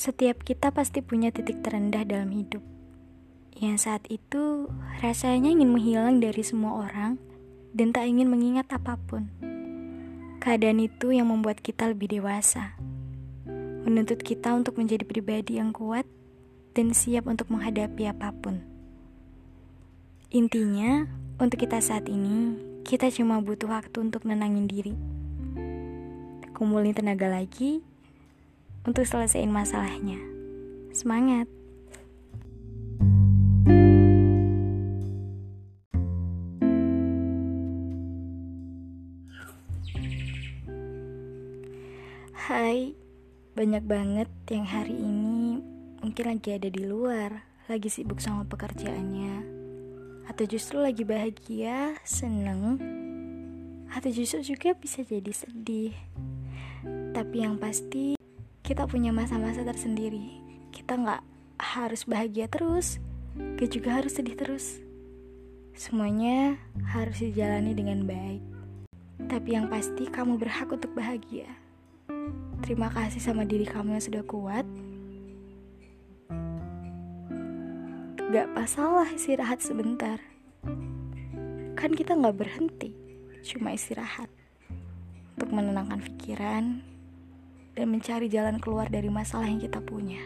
Setiap kita pasti punya titik terendah dalam hidup. Yang saat itu rasanya ingin menghilang dari semua orang dan tak ingin mengingat apa pun. Keadaan itu yang membuat kita lebih dewasa. Menuntut kita untuk menjadi pribadi yang kuat dan siap untuk menghadapi apa pun. Intinya, untuk kita saat ini, kita cuma butuh waktu untuk nenangin diri. Kumpulin tenaga lagi untuk selesaiin masalahnya. Semangat! Hai, banyak banget yang hari ini mungkin lagi ada di luar, lagi sibuk sama pekerjaannya, atau justru lagi bahagia, seneng, atau justru juga bisa jadi sedih. Tapi yang pasti kita punya masa-masa tersendiri. Kita nggak harus bahagia terus, gak juga harus sedih terus. Semuanya harus dijalani dengan baik. Tapi yang pasti kamu berhak untuk bahagia. Terima kasih sama diri kamu yang sudah kuat. Gak masalah istirahat sebentar. Kan kita gak berhenti, cuma istirahat. Untuk menenangkan pikiran, dan mencari jalan keluar dari masalah yang kita punya.